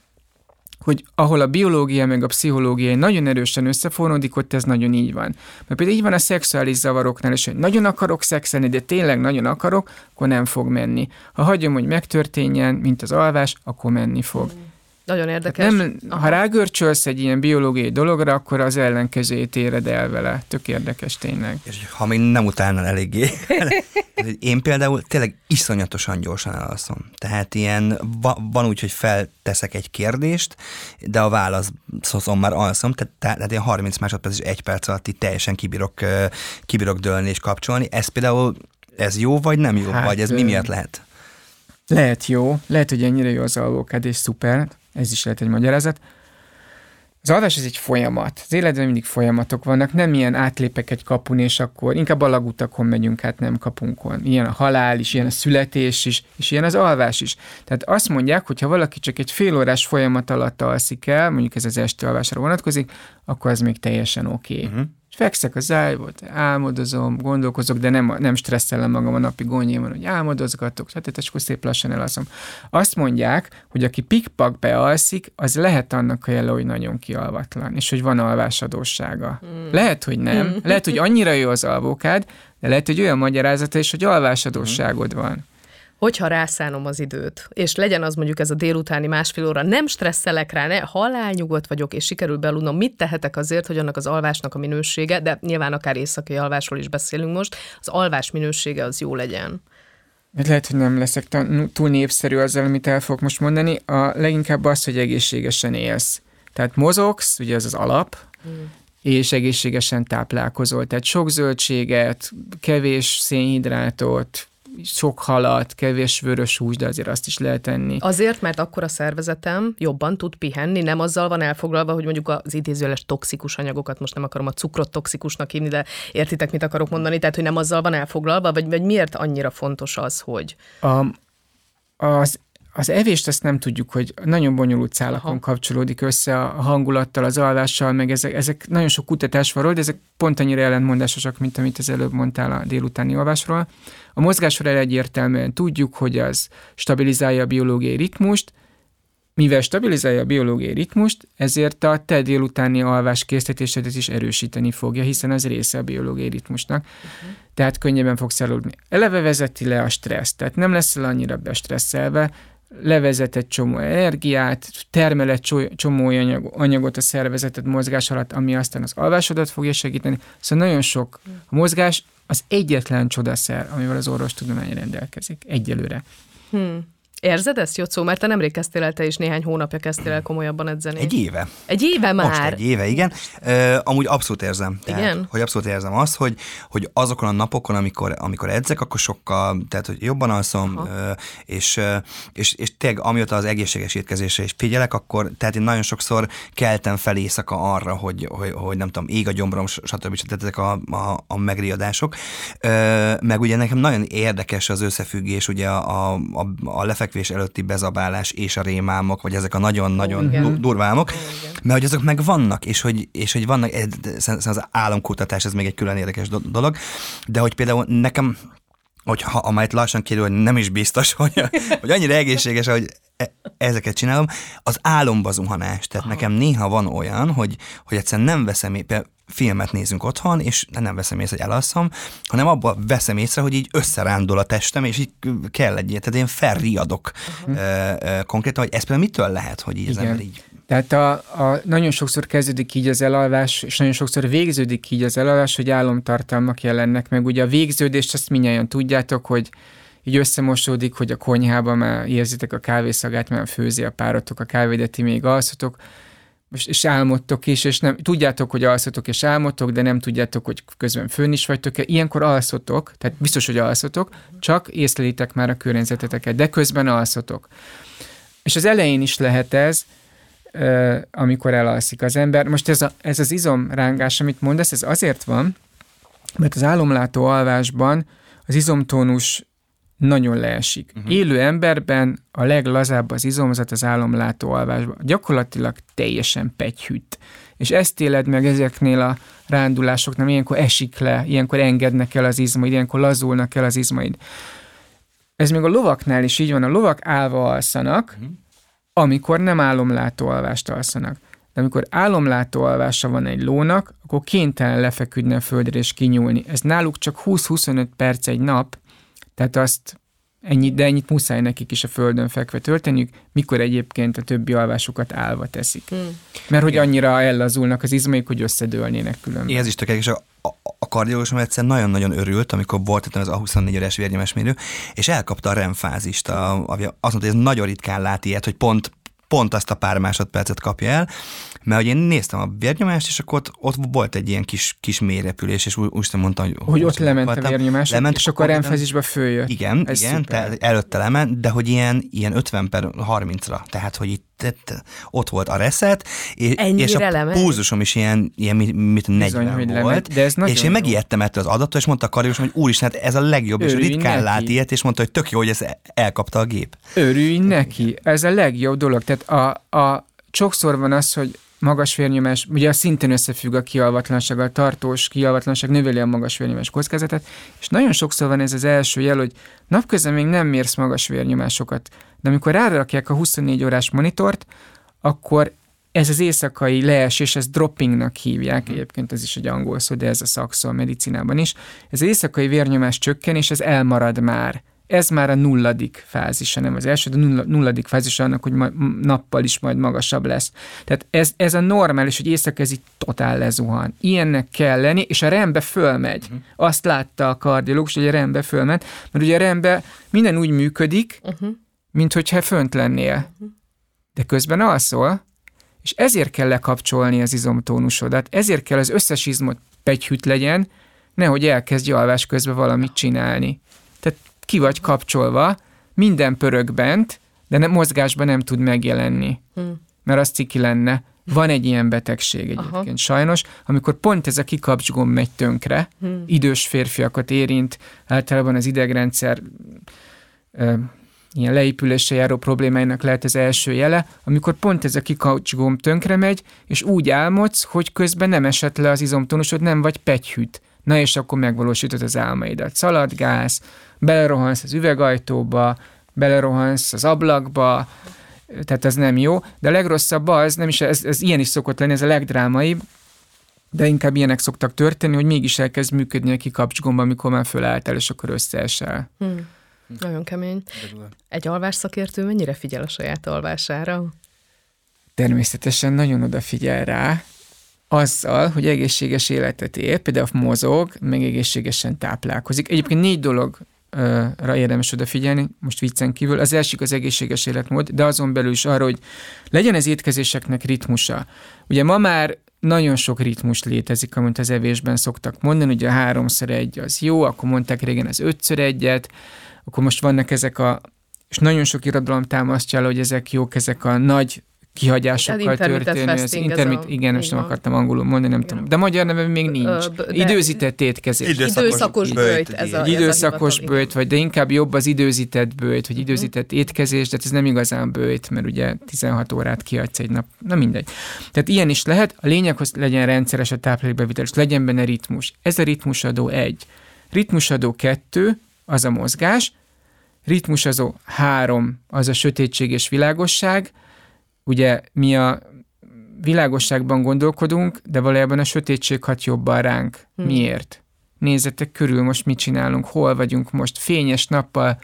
hogy ahol a biológia meg a pszichológia nagyon erősen összefonódik, ott ez nagyon így van. Mert például így van a szexuális zavaroknál is, hogy nagyon akarok szexelni, de tényleg nagyon akarok, akkor nem fog menni. Ha hagyom, hogy megtörténjen, mint az alvás, akkor menni fog. Mm. Nagyon érdekes. Nem, ha rágörcsölsz egy ilyen biológiai dologra, akkor az ellenkezőjét éred el vele. Tök érdekes tényleg. És ha még nem utálnál eléggé. Én például tényleg iszonyatosan gyorsan elalszom. Tehát ilyen van úgy, hogy felteszek egy kérdést, de a válaszom már alszom, tehát, tehát ilyen 30 másodperc és egy perc alatt így teljesen kibírok, kibírok dőlni és kapcsolni. Ez például ez jó vagy nem jó? Hát, vagy ez mi miatt lehet? Lehet jó, lehet, hogy ennyire jó az alvókád, és szuper, ez is lehet egy magyarázat. Az alvás ez egy folyamat. Az életben mindig folyamatok vannak, nem ilyen átlépek egy kapun, és akkor inkább alagutakon megyünk át, nem kapunkon. Ilyen a halál is, ilyen a születés is, és ilyen az alvás is. Tehát azt mondják, hogy ha valaki csak egy fél órás folyamat alatt alszik el, mondjuk ez az este alvásra vonatkozik, akkor az még teljesen oké. Okay. Uh-huh és fekszek az ágyból, álmodozom, gondolkozok, de nem, nem stresszelem magam a napi gondjaimon, hogy álmodozgatok, stb. és akkor szép lassan elalszom. Azt mondják, hogy aki pikpak bealszik, az lehet annak a jele, hogy nagyon kialvatlan, és hogy van alvásadósága. Mm. Lehet, hogy nem. Mm. Lehet, hogy annyira jó az alvókád, de lehet, hogy olyan magyarázata is, hogy alvásadóságod van hogyha rászánom az időt, és legyen az mondjuk ez a délutáni másfél óra, nem stresszelek rá, ne, halálnyugodt vagyok, és sikerül beludnom, mit tehetek azért, hogy annak az alvásnak a minősége, de nyilván akár éjszakai alvásról is beszélünk most, az alvás minősége az jó legyen. Hát lehet, hogy nem leszek túl népszerű azzal, amit el fogok most mondani. A leginkább az, hogy egészségesen élsz. Tehát mozogsz, ugye ez az alap, hmm és egészségesen táplálkozol. Tehát sok zöldséget, kevés szénhidrátot, sok halat, kevés vörös hús, de azért azt is lehet enni. Azért, mert akkor a szervezetem jobban tud pihenni, nem azzal van elfoglalva, hogy mondjuk az idézőles toxikus anyagokat, most nem akarom a cukrot toxikusnak hívni, de értitek, mit akarok mondani, tehát hogy nem azzal van elfoglalva, vagy, vagy miért annyira fontos az, hogy... A, az az evést azt nem tudjuk, hogy nagyon bonyolult szálakon Aha. kapcsolódik össze a hangulattal, az alvással, meg ezek, ezek nagyon sok kutatás van róla, de ezek pont annyira ellentmondásosak, mint amit az előbb mondtál a délutáni alvásról. A mozgásról egyértelműen tudjuk, hogy az stabilizálja a biológiai ritmust, mivel stabilizálja a biológiai ritmust, ezért a te délutáni alvás készítésedet is erősíteni fogja, hiszen az része a biológiai ritmusnak. Uh-huh. Tehát könnyebben fogsz aludni. Eleve vezeti le a stresszt, tehát nem leszel annyira bestresszelve, levezet egy csomó energiát, termel egy csomó anyagot a szervezeted mozgás alatt, ami aztán az alvásodat fogja segíteni. Szóval nagyon sok a mozgás az egyetlen csodaszer, amivel az orvostudomány rendelkezik egyelőre. Hmm. Érzed ezt, Jocó? Mert te nemrég kezdtél el, te is néhány hónapja kezdtél el komolyabban edzeni. Egy éve. Egy éve már? Most egy éve, igen. Uh, amúgy abszolút érzem. Tehát, igen? Hogy abszolút érzem azt, hogy, hogy azokon a napokon, amikor, amikor edzek, akkor sokkal, tehát hogy jobban alszom, uh, és, uh, és, és tényleg amióta az egészséges étkezésre is figyelek, akkor tehát én nagyon sokszor keltem fel éjszaka arra, hogy, hogy, hogy nem tudom, ég a gyomrom, stb. Tehát ezek a, a, a megriadások. Uh, meg ugye nekem nagyon érdekes az összefüggés ugye a, a, a lefek fekvés előtti bezabálás és a rémálmok, vagy ezek a nagyon-nagyon oh, durvámok, oh, mert hogy azok meg vannak, és hogy, és hogy vannak, az álomkutatás, ez még egy külön érdekes dolog, de hogy például nekem hogy ha, amelyet lassan kérül, hogy nem is biztos, hogy, hogy annyira egészséges, hogy e, ezeket csinálom, az álomba zuhanás. Tehát Aha. nekem néha van olyan, hogy, hogy egyszerűen nem veszem filmet nézünk otthon, és nem veszem észre, hogy elasszom, hanem abban veszem észre, hogy így összerándul a testem, és így kell egy tehát én felriadok uh-huh. konkrétan, hogy ez például mitől lehet, hogy így Igen. az ember így tehát a, a, nagyon sokszor kezdődik így az elalvás, és nagyon sokszor végződik így az elalvás, hogy álomtartalmak jelennek meg. Ugye a végződést azt mindjárt tudjátok, hogy így összemosódik, hogy a konyhában már érzitek a kávészagát, mert főzi a páratok a kávét, de még alszotok, és, és álmodtok is, és nem, tudjátok, hogy alszotok és álmodtok, de nem tudjátok, hogy közben fönn is vagytok -e. Ilyenkor alszotok, tehát biztos, hogy alszotok, csak észlelitek már a környezeteteket, de közben alszotok. És az elején is lehet ez, amikor elalszik az ember. Most ez, a, ez az izomrángás, amit mondasz, ez azért van, mert az álomlátó alvásban az izomtónus nagyon leesik. Uh-huh. Élő emberben a leglazább az izomzat az álomlátó alvásban. Gyakorlatilag teljesen pegyhűt. És ezt éled meg ezeknél a rándulásoknál, ilyenkor esik le, ilyenkor engednek el az izmaid, ilyenkor lazulnak el az izmaid. Ez még a lovaknál is így van, a lovak állva alszanak, uh-huh. amikor nem álomlátó alvást alszanak. De amikor álomlátó alvása van egy lónak, akkor kénytelen lefeküdni a földre és kinyúlni. Ez náluk csak 20-25 perc egy nap, tehát azt ennyi, de ennyit muszáj nekik is a földön fekve tölteniük, mikor egyébként a többi alvásukat állva teszik. Hmm. Mert hogy annyira ellazulnak az izmaik, hogy összedőlnének különben. Ez is tökéletes. A, a, a kardiológusom egyszer nagyon-nagyon örült, amikor volt itt az A24 es vérnyomásmérő, és elkapta a remfázist. A, a, azt mondta, hogy ez nagyon ritkán lát ilyet, hogy pont pont azt a pár másodpercet kapja el, mert hogy én néztem a vérnyomást, és akkor ott, ott volt egy ilyen kis, kis mélyrepülés, és úgy, úgy mondtam, hogy... Hogy ott lement voltam. a vérnyomás, lement, és akkor remfázisbe följött. Igen, Ez igen, tehát előtte lement, de hogy ilyen, ilyen 50 per 30-ra, tehát hogy itt tehát ott volt a reszet, és, és a lement? púzusom is ilyen, ilyen mit, 40 Bizony, volt, lement, de ez és én megijedtem ettől az adattól, és mondta a kardiós, hogy úristen, hát ez a legjobb, Örülj és ritkán neki. lát ilyet, és mondta, hogy tök jó, hogy ez elkapta a gép. Örülj neki, ez a legjobb dolog. Tehát a, a, sokszor van az, hogy magas vérnyomás, ugye a szintén összefügg a kialvatlansággal, tartós kialvatlanság növeli a magas vérnyomás kockázatát, és nagyon sokszor van ez az első jel, hogy napközben még nem mérsz magas vérnyomásokat, de amikor rárakják a 24 órás monitort, akkor ez az éjszakai leesés, ez droppingnak hívják, mhm. egyébként ez is egy angol szó, de ez a szakszó a medicinában is. Ez az éjszakai vérnyomás csökkenés, ez elmarad már ez már a nulladik fázisa, nem az első, de nulladik fázisa annak, hogy nappal is majd magasabb lesz. Tehát ez, ez a normális, hogy éjszaka ez így totál lezuhan. Ilyennek kell lenni, és a rembe fölmegy. Uh-huh. Azt látta a kardiológus, hogy a rembe fölment, mert ugye a rembe minden úgy működik, uh-huh. mint hogyha fönt lennél. Uh-huh. De közben alszol, és ezért kell lekapcsolni az izomtónusodat, ezért kell az összes izmot pegyhűt legyen, nehogy elkezdj alvás közben valamit csinálni ki vagy kapcsolva, minden pörög bent, de nem, mozgásban nem tud megjelenni, hmm. mert az ciki lenne. Van egy ilyen betegség egyébként Aha. sajnos, amikor pont ez a kikapcsigom megy tönkre, hmm. idős férfiakat érint, általában az idegrendszer ö, ilyen leépülése járó problémáinak lehet az első jele, amikor pont ez a kikaucsgomb tönkre megy, és úgy álmodsz, hogy közben nem esett le az izomtónusod, nem vagy pegyhűt. Na és akkor megvalósítod az álmaidat. Szaladgász, belerohansz az üvegajtóba, belerohansz az ablakba, tehát ez nem jó. De a legrosszabb az, nem is, ez, ez ilyen is szokott lenni, ez a legdrámaibb, de inkább ilyenek szoktak történni, hogy mégis elkezd működni a kikapcsgomba, amikor már fölálltál, és akkor összeesel. Hmm. Nagyon kemény. Egy alvásszakértő mennyire figyel a saját alvására? Természetesen nagyon odafigyel rá, azzal, hogy egészséges életet él, például mozog, meg egészségesen táplálkozik. Egyébként négy dologra érdemes odafigyelni, most viccen kívül. Az elsik az egészséges életmód, de azon belül is arra, hogy legyen az étkezéseknek ritmusa. Ugye ma már nagyon sok ritmus létezik, amit az evésben szoktak mondani, ugye a háromszor egy az jó, akkor mondták régen az ötször egyet, akkor most vannak ezek a, és nagyon sok irodalom támasztja el, hogy ezek jók, ezek a nagy kihagyásokkal történő. Az intermit, a, igen, most nem akartam angolul mondani, nem tudom. De magyar neve még nincs. Időzített étkezés. Időszakos, időszakos bőjt. Ez a, időszakos ez a bőjt, vagy de inkább jobb az időzített bőjt, vagy mhm. időzített étkezés, de ez nem igazán bőjt, mert ugye 16 órát kiadsz egy nap. Na mindegy. Tehát ilyen is lehet. A lényeg, hogy legyen rendszeres a táplálékbevitel, és legyen benne ritmus. Ez a ritmusadó egy. Ritmusadó kettő, az a mozgás, ritmusadó három, az a sötétség és világosság, ugye mi a világosságban gondolkodunk, de valójában a sötétség hat jobban ránk. Hmm. Miért? Nézzetek körül, most mit csinálunk, hol vagyunk most, fényes nappal,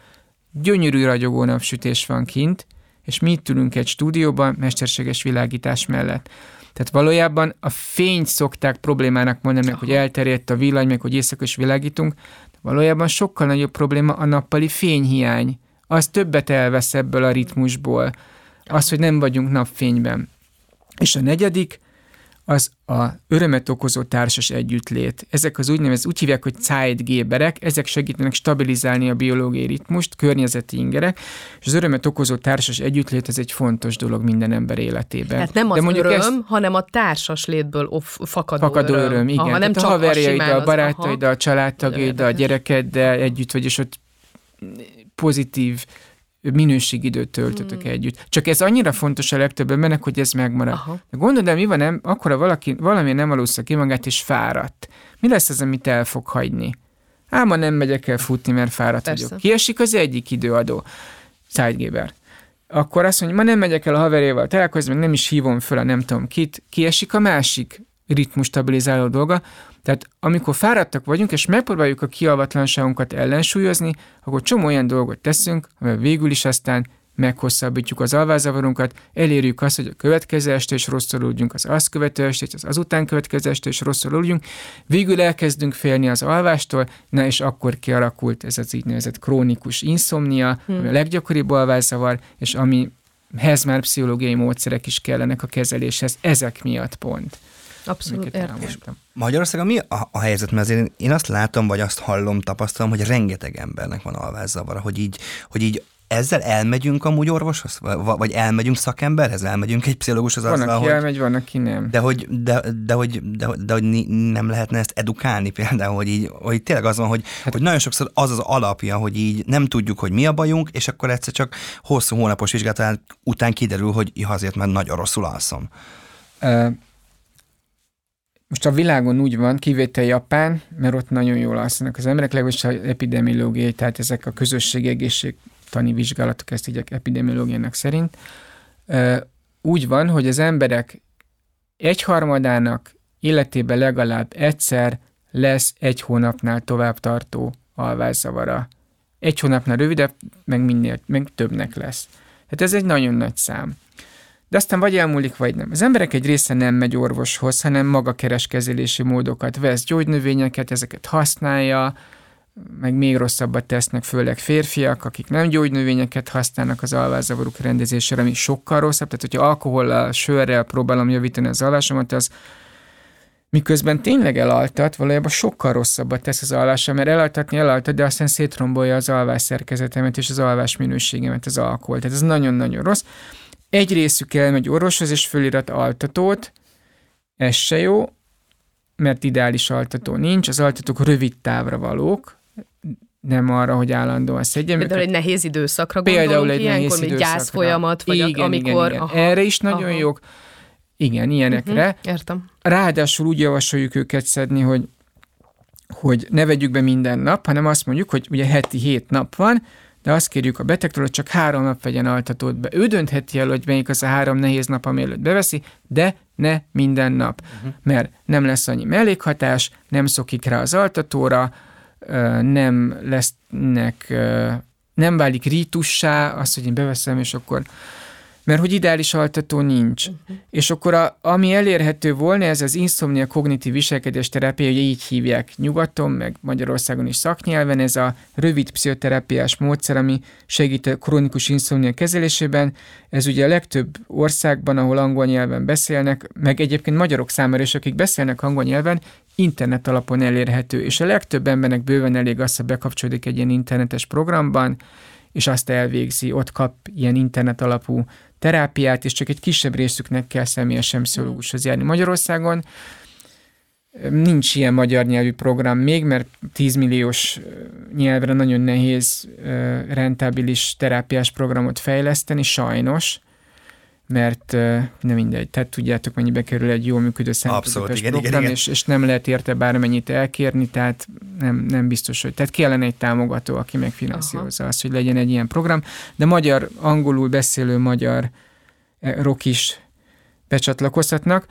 gyönyörű ragyogó napsütés van kint, és mi itt ülünk egy stúdióban mesterséges világítás mellett. Tehát valójában a fényt szokták problémának mondani, hogy elterjedt a villany, meg hogy éjszaka is világítunk, de valójában sokkal nagyobb probléma a nappali fényhiány. Az többet elvesz ebből a ritmusból az, hogy nem vagyunk napfényben. És a negyedik, az a örömet okozó társas együttlét. Ezek az úgynevezett, úgy hívják, hogy Zeitgeberek, ezek segítenek stabilizálni a biológiai ritmust, környezeti ingerek, és az örömet okozó társas együttlét ez egy fontos dolog minden ember életében. Hát nem az De mondjuk öröm, ezt, hanem a társas létből off, fakadó, fakadó öröm. öröm igen. Aha, nem csak a haverjaiddal, a barátaiddal, a családtagjaiddal, a gyerekeddel együtt vagy, és ott pozitív minőségidőt töltötök hmm. együtt. Csak ez annyira fontos a legtöbb embernek, hogy ez megmarad. Aha. De gondolod, de mi van, nem, akkor ha valaki, valami nem alussza ki magát, és fáradt. Mi lesz az, amit el fog hagyni? Ám ma nem megyek el futni, mert fáradt Persze. vagyok. Kiesik az egyik időadó. Sidegeber. Akkor azt mondja, ma nem megyek el a haverjával találkozni, meg nem is hívom föl a nem tudom kit, kiesik a másik ritmus stabilizáló dolga, tehát amikor fáradtak vagyunk, és megpróbáljuk a kialvatlanságunkat ellensúlyozni, akkor csomó olyan dolgot teszünk, amivel végül is aztán meghosszabbítjuk az alvázavarunkat, elérjük azt, hogy a következő este is rosszul aludjunk, az azt követő este, az azután következő este is rosszul aludjunk, végül elkezdünk félni az alvástól, na és akkor kialakult ez az nevezett krónikus inszomnia, hmm. ami a leggyakoribb alvászavar, és amihez már pszichológiai módszerek is kellenek a kezeléshez, ezek miatt pont. Abszolút értem. Magyarországon mi a, a helyzet? Mert azért én azt látom, vagy azt hallom, tapasztalom, hogy rengeteg embernek van alvászavara, hogy így, hogy így ezzel elmegyünk amúgy orvoshoz? Vagy elmegyünk szakemberhez? Elmegyünk egy pszichológushoz? Van, azzal, aki hogy... elmegy, van, aki nem. De hogy, de, de, hogy, de, de, hogy nem lehetne ezt edukálni például, hogy, így, hogy tényleg az van, hogy, hát, hogy nagyon sokszor az az alapja, hogy így nem tudjuk, hogy mi a bajunk, és akkor egyszer csak hosszú hónapos vizsgálat után kiderül, hogy ja, azért, mert nagyon rosszul alszom. Uh, most a világon úgy van, kivétel Japán, mert ott nagyon jól alszanak az emberek, legalábbis az epidemiológiai, tehát ezek a közösségi egészségtani vizsgálatok, ezt így epidemiológiának szerint. Úgy van, hogy az emberek egyharmadának életében legalább egyszer lesz egy hónapnál tovább tartó alvászavara. Egy hónapnál rövidebb, meg minél, meg többnek lesz. Hát ez egy nagyon nagy szám de aztán vagy elmúlik, vagy nem. Az emberek egy része nem megy orvoshoz, hanem maga kereskezelési módokat vesz, gyógynövényeket, ezeket használja, meg még rosszabbat tesznek, főleg férfiak, akik nem gyógynövényeket használnak az alvázavaruk rendezésére, ami sokkal rosszabb. Tehát, hogyha alkohollal, sörrel próbálom javítani az alvásomat, az miközben tényleg elaltat, valójában sokkal rosszabbat tesz az alvása, mert elaltatni elaltat, de aztán szétrombolja az alvás szerkezetemet és az alvás minőségemet az alkohol. Tehát ez nagyon-nagyon rossz. Egy részük elmegy orvoshoz, és fölirat altatót, ez se jó, mert ideális altató nincs, az altatók rövid távra valók, nem arra, hogy állandóan szedjem. Például egy nehéz időszakra Például egy ilyenkor, nehéz mint gyászfolyamat, vagy igen, amikor... Igen, igen. Erre is nagyon aha. jók. Igen, ilyenekre. Mhm, értem. Ráadásul úgy javasoljuk őket szedni, hogy hogy ne vegyük be minden nap, hanem azt mondjuk, hogy ugye heti hét nap van, de azt kérjük a betegtől, hogy csak három nap vegyen altatót be. Ő döntheti el, hogy melyik az a három nehéz nap, ami előtt beveszi, de ne minden nap, uh-huh. mert nem lesz annyi mellékhatás, nem szokik rá az altatóra, nem lesznek, nem válik rítussá, az, hogy én beveszem, és akkor mert hogy ideális altató nincs. Uh-huh. És akkor a, ami elérhető volna, ez az inszomnia kognitív viselkedés terápia, ugye így hívják nyugaton, meg Magyarországon is szaknyelven, ez a rövid pszichoterápiás módszer, ami segít a krónikus inszomnia kezelésében. Ez ugye a legtöbb országban, ahol angol nyelven beszélnek, meg egyébként magyarok számára is, akik beszélnek angol nyelven, internet alapon elérhető, és a legtöbb embernek bőven elég az, ha bekapcsolódik egy ilyen internetes programban, és azt elvégzi, ott kap ilyen internet alapú terápiát, és csak egy kisebb részüknek kell személyesen pszichológushoz járni. Magyarországon nincs ilyen magyar nyelvű program még, mert 10 milliós nyelvre nagyon nehéz rentábilis terápiás programot fejleszteni, sajnos, mert nem mindegy, tehát tudjátok, mennyibe kerül egy jól működő Abszolút, igen, program, igen, igen. És, és nem lehet érte bármennyit elkérni, tehát nem, nem biztos, hogy, tehát kellene egy támogató, aki megfinanszírozza azt, hogy legyen egy ilyen program, de magyar, angolul beszélő magyar rock is becsatlakozhatnak.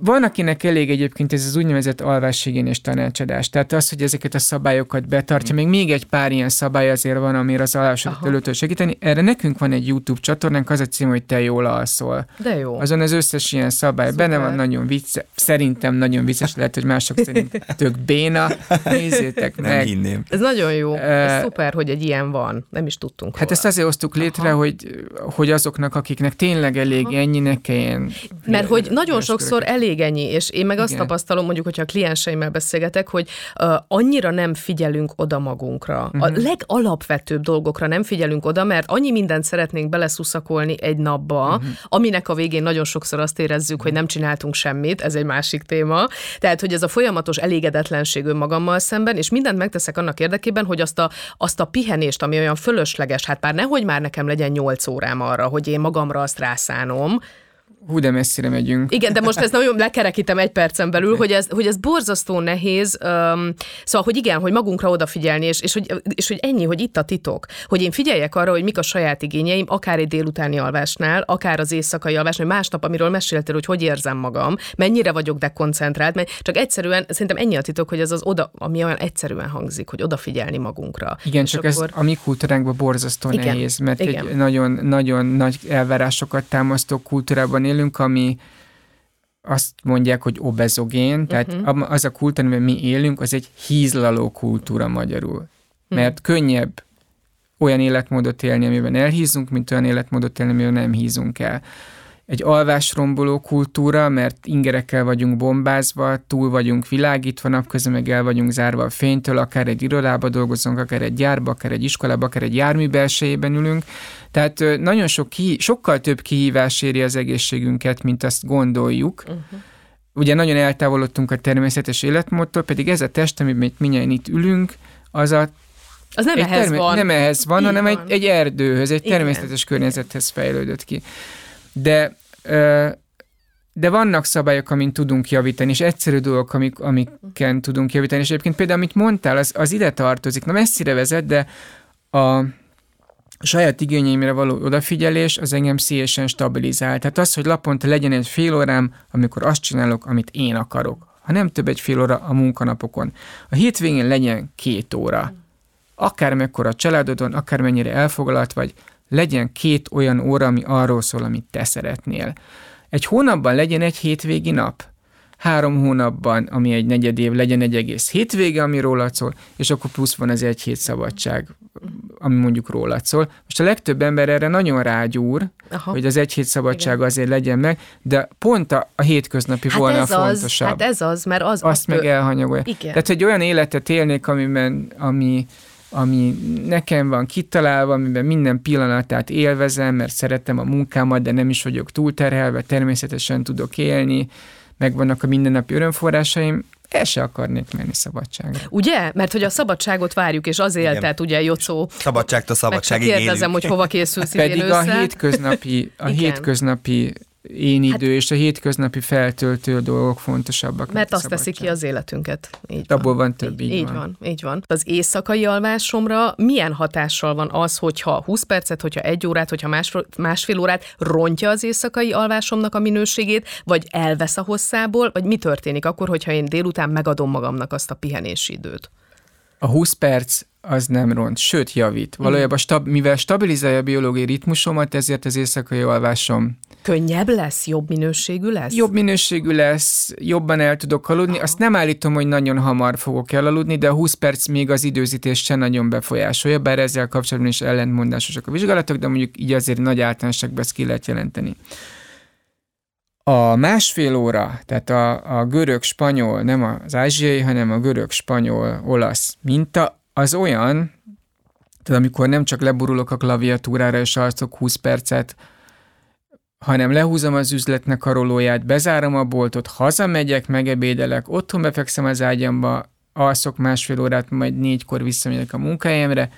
Van, akinek elég egyébként ez az úgynevezett alváshigiénés tanácsadás. Tehát az, hogy ezeket a szabályokat betartja, még még egy pár ilyen szabály azért van, amire az alvásodat előtt segíteni. Erre nekünk van egy YouTube csatornánk, az a cím, hogy te jól alszol. De jó. Azon az összes ilyen szabály Szuper. benne van, nagyon vicces, szerintem nagyon vicces, lehet, hogy mások szerint tök béna. Nézzétek Nem meg. hinném. Ez nagyon jó. Ez szuper, hogy egy ilyen van. Nem is tudtunk Hát róla. ezt azért hoztuk létre, hogy, hogy azoknak, akiknek tényleg elég ennyi, ne kelljen. Mert hogy nagyon üres sokszor elég ennyi, és én meg azt Igen. tapasztalom, mondjuk, hogyha a klienseimmel beszélgetek, hogy uh, annyira nem figyelünk oda magunkra. Uh-huh. A legalapvetőbb dolgokra nem figyelünk oda, mert annyi mindent szeretnénk beleszuszakolni egy napba, uh-huh. aminek a végén nagyon sokszor azt érezzük, hogy nem csináltunk semmit, ez egy másik téma. Tehát, hogy ez a folyamatos elégedetlenség önmagammal szemben, és mindent megteszek annak érdekében, hogy azt a, azt a pihenést, ami olyan fölösleges, hát már nehogy már nekem legyen 8 órám arra, hogy én magamra azt rászánom, Hú, de messzire megyünk. igen, de most ezt nagyon lekerekítem egy percen belül, hogy ez, hogy ez borzasztó nehéz. Um, szóval, hogy igen, hogy magunkra odafigyelni, és, és, hogy, és hogy ennyi, hogy itt a titok. Hogy én figyeljek arra, hogy mik a saját igényeim, akár egy délutáni alvásnál, akár az éjszakai alvásnál, másnap, amiről meséltél, hogy hogy érzem magam, mennyire vagyok dekoncentrált, mert csak egyszerűen, szerintem ennyi a titok, hogy ez az oda, ami olyan egyszerűen hangzik, hogy odafigyelni magunkra. Igen, És csak ez a mi kultúránkban borzasztó Igen, nehéz, mert igen. egy nagyon, nagyon nagy elvárásokat támasztó kultúrában élünk, ami azt mondják, hogy obezogén, tehát uh-huh. az a kultúra, amiben mi élünk, az egy hízlaló kultúra magyarul. Mhm. Mert könnyebb olyan életmódot élni, amiben elhízunk, mint olyan életmódot élni, amiben nem hízunk el. Egy alvásromboló kultúra, mert ingerekkel vagyunk bombázva, túl vagyunk világítva, napközben meg el vagyunk zárva a fénytől, akár egy irodába dolgozunk, akár egy gyárba, akár egy iskolába, akár egy jármű belsejében ülünk. Tehát nagyon sok, ki, sokkal több kihívás éri az egészségünket, mint azt gondoljuk. Uh-huh. Ugye nagyon eltávolodtunk a természetes életmódtól, pedig ez a test, amiben minnyáján itt ülünk, az a Az nem ehhez termé- van. Nem ehhez van, Így hanem van. Egy, egy erdőhöz, egy Igen. természetes környezethez fejlődött ki. De, ö, de vannak szabályok, amin tudunk javítani, és egyszerű dolgok, amik, amiken tudunk javítani. És egyébként például, amit mondtál, az, az ide tartozik. Na messzire vezet, de a saját igényeimre való odafigyelés az engem szívesen stabilizál. Tehát az, hogy naponta legyen egy fél órám, amikor azt csinálok, amit én akarok. Ha nem több egy fél óra a munkanapokon. A hétvégén legyen két óra. Akár mekkora a családodon, akár mennyire elfoglalt vagy, legyen két olyan óra, ami arról szól, amit te szeretnél. Egy hónapban legyen egy hétvégi nap. Három hónapban, ami egy negyed év, legyen egy egész hétvége, ami rólad szól, és akkor plusz van az egy hét szabadság, ami mondjuk rólad szól. Most a legtöbb ember erre nagyon rágyúr, Aha. hogy az egy hét szabadság azért legyen meg, de pont a, a hétköznapi Hát volna ez a az, fontosabb. hát ez az, mert az... Azt meg elhanyagolja. Igen. Tehát, hogy olyan életet élnék, amiben, ami, ami nekem van kitalálva, amiben minden pillanatát élvezem, mert szeretem a munkámat, de nem is vagyok túlterhelve, természetesen tudok élni, megvannak a mindennapi örömforrásaim, el se akarnék menni szabadságra. Ugye? Mert hogy a szabadságot várjuk, és az éltet, ugye, Jocó. Szabadságtól szabadságig Kérdezem, élünk. hogy hova készülsz Pedig a hétköznapi, a hétköznapi én idő és a hétköznapi feltöltő dolgok fontosabbak. Hát- Mert azt teszi ki az életünket. Így Abból van több, így, így így van. van. Így van. Az éjszakai alvásomra milyen hatással van az, hogyha 20 percet, hogyha egy órát, hogyha másfél, másfél órát rontja az éjszakai alvásomnak a minőségét, vagy elvesz a hosszából, vagy mi történik akkor, hogyha én délután megadom magamnak azt a pihenési időt? A 20 perc az nem ront, sőt javít. Valójában, stab, mivel stabilizálja a biológiai ritmusomat, ezért az éjszakai alvásom Könnyebb lesz, jobb minőségű lesz? jobb minőségű lesz, jobban el tudok aludni. Azt nem állítom, hogy nagyon hamar fogok elaludni, de a 20 perc még az időzítést sem nagyon befolyásolja, bár ezzel kapcsolatban is ellentmondásosak a vizsgálatok, de mondjuk így azért nagy általánosságban ezt ki lehet jelenteni. A másfél óra, tehát a, a görög-spanyol, nem az ázsiai, hanem a görög-spanyol-olasz minta, az olyan, tehát amikor nem csak leburulok a klaviatúrára és alszok 20 percet, hanem lehúzom az üzletnek a rolóját, bezárom a boltot, hazamegyek, megebédelek, otthon befekszem az ágyamba, alszok másfél órát, majd négykor visszamegyek a munkahelyemre.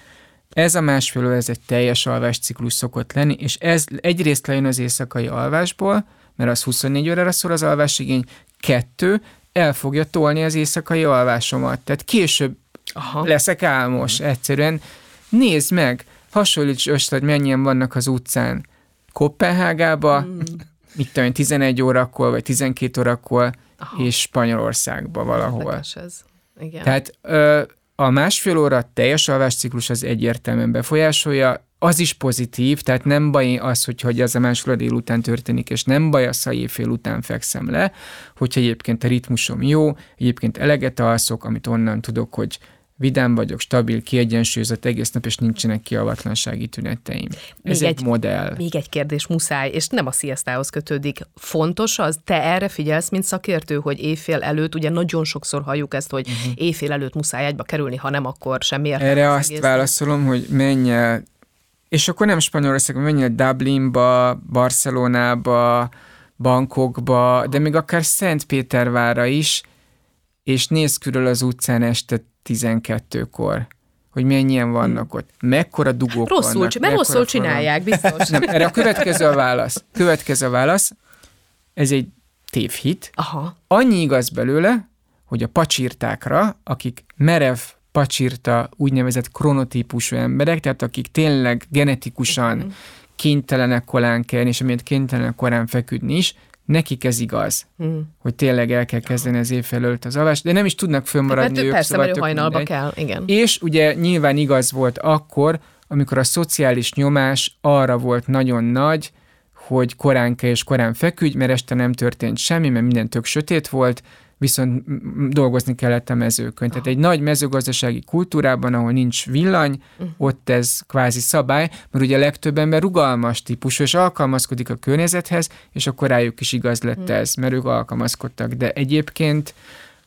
Ez a másfél óra, ez egy teljes alvásciklus szokott lenni, és ez egyrészt lejön az éjszakai alvásból, mert az 24 órára szól az alvásigény, kettő, el fogja tolni az éjszakai alvásomat. Tehát később Aha. leszek álmos, egyszerűen. Nézd meg, hasonlíts össze, hogy mennyien vannak az utcán. Kopenhágába, Mm. mit tudom, én, 11 órakor, vagy 12 órakor, Aha. és Spanyolországba valahol. Érdekes ez. Igen. Tehát ö, a másfél óra teljes alvásciklus az egyértelműen befolyásolja, az is pozitív, tehát nem baj az, hogy, hogy ez a másfél óra délután történik, és nem baj az, ha éjfél után fekszem le, hogyha egyébként a ritmusom jó, egyébként eleget alszok, amit onnan tudok, hogy vidám vagyok, stabil, kiegyensúlyozott egész nap, és nincsenek kiavatlansági tüneteim. Ez Még egy, egy- modell. Még egy kérdés muszáj, és nem a sziasztához kötődik. Fontos az, te erre figyelsz, mint szakértő, hogy éjfél előtt, ugye nagyon sokszor halljuk ezt, hogy uh-huh. éjfél előtt muszáj egybe kerülni, ha nem, akkor semmi értelme. Erre az azt válaszolom, hogy menj el, és akkor nem Spanyolországban, menj el Dublinba, Barcelonába, Bangkokba, de még akár Szentpétervára is, és nézz körül az utcán este 12-kor, hogy mennyien vannak ott, mekkora dugók Rosszul, vannak. csi- mert mekkora rosszul csinálják, biztos. Nem, erre a következő a válasz. Következő a válasz. Ez egy tévhit, Aha. Annyi igaz belőle, hogy a pacsirtákra, akik merev pacsirta úgynevezett kronotípusú emberek, tehát akik tényleg genetikusan kénytelenek korán kelni, és amiért kénytelenek korán feküdni is, nekik ez igaz, Hm. hogy tényleg el kell kezdeni az év előtt az alvást, de nem is tudnak fönnmaradni Mert ők, persze, szóval tök hajnalba mindegy. kell, igen. És ugye nyilván igaz volt akkor, amikor a szociális nyomás arra volt nagyon nagy, hogy korán kell és korán feküdj, mert este nem történt semmi, mert minden tök sötét volt, viszont dolgozni kellett a mezőkön. Tehát egy nagy mezőgazdasági kultúrában, ahol nincs villany, ott ez kvázi szabály, mert ugye a legtöbb ember rugalmas típusú, és alkalmazkodik a környezethez, és akkor rájuk is igaz lett ez, mert ők alkalmazkodtak. De egyébként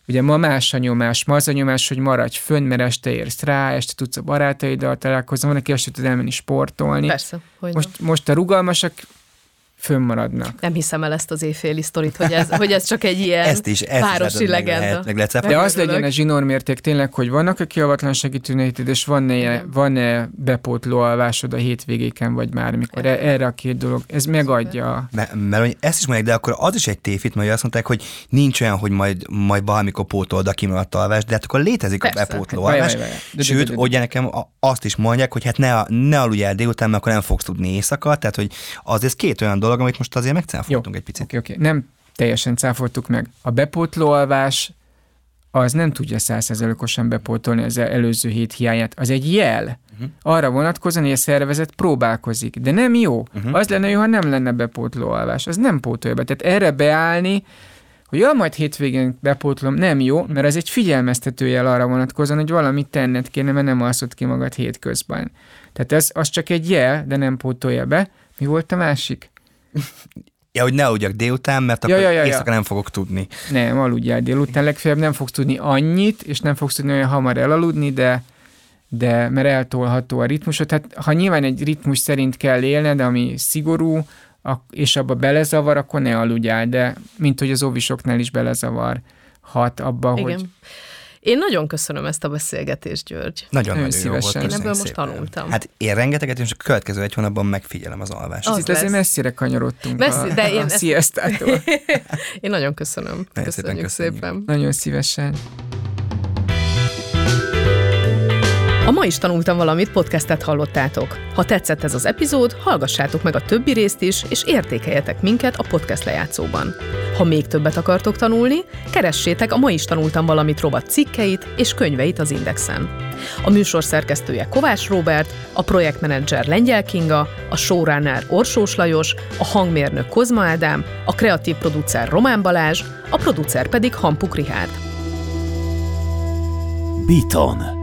Ugye ma más a nyomás, ma az a nyomás, hogy maradj fönn, mert este érsz rá, este tudsz a barátaiddal találkozni, van, aki este tud elmenni sportolni. Persze, hogy Most, most a rugalmasak fönnmaradnak. nem hiszem el ezt az éjféli sztorit, hogy ez, hogy ez csak egy ilyen Ezt is, ezt városi is meg legenda. lehet, meg lehet De az legyen a zsinórmérték tényleg, hogy vannak a kiavatlansági tüneted, és van-e, van-e bepótló alvásod a hétvégéken, vagy bármikor. E- Erre a két dolog, ez megadja. Mert, mert hogy ezt is mondják, de akkor az is egy tévhit, mert azt mondták, hogy nincs olyan, hogy majd, majd valamikor pótolod a kimaradt alvás, de hát akkor létezik Persze. a bepótló alvás. Sőt, de- de- ugye nekem azt is mondják, hogy hát ne, ne aludj el délután, mert akkor nem fogsz tudni éjszaka, tehát hogy az ez két olyan dolog, amit most azért megcáfoltunk egy picit. Oké, oké. Nem teljesen cáfoltuk meg. A bepótló alvás az nem tudja százszerzelékosan bepótolni az előző hét hiányát. Az egy jel. Uh-huh. Arra vonatkozóan, hogy a szervezet próbálkozik. De nem jó. Uh-huh. Az lenne jó, ha nem lenne bepótló alvás. Az nem pótolja be. Tehát erre beállni, hogy ja, majd hétvégén bepótlom, nem jó, mert ez egy figyelmeztető jel arra vonatkozóan, hogy valamit tenned kéne, mert nem alszott ki magad hétközben. Tehát ez az csak egy jel, de nem pótolja be. Mi volt a másik? Ja, hogy ne aludjak délután, mert Ja, akkor ja, ja, ja. éjszaka nem fogok tudni. Nem, aludjál délután, legfeljebb nem fogsz tudni annyit, és nem fogsz tudni olyan hamar elaludni, de, de mert eltolható a ritmusod. Hát ha nyilván egy ritmus szerint kell élned, ami szigorú, és abba belezavar, akkor ne aludjál, de mint hogy az óvisoknál is belezavar, hat abban, Igen. hogy Én nagyon köszönöm ezt a beszélgetést, György. Nagyon, Nagyon jó volt. szívesen. Én ebből most szépen. tanultam. Hát én rengeteget, és a következő egy hónapban megfigyelem az alvást. Az itt azért lesz. messzire kanyarodtunk Messzi- a, de én a ezt-. Én nagyon köszönöm. Nagyon szépen Köszönjük köszönjük. szépen. Nagyon szívesen. A ma is tanultam valamit, podcastet hallottátok. Ha tetszett ez az epizód, hallgassátok meg a többi részt is, és értékeljetek minket a podcast lejátszóban. Ha még többet akartok tanulni, keressétek a Ma is tanultam valamit rovat cikkeit és könyveit az Indexen. A műsor szerkesztője Kovács Róbert, a projektmenedzser Lengyel Kinga, a showrunner Orsós Lajos, a hangmérnök Kozma Ádám, a kreatív producer Román Balázs, a producer pedig Hampuk Rihárd. Beaton.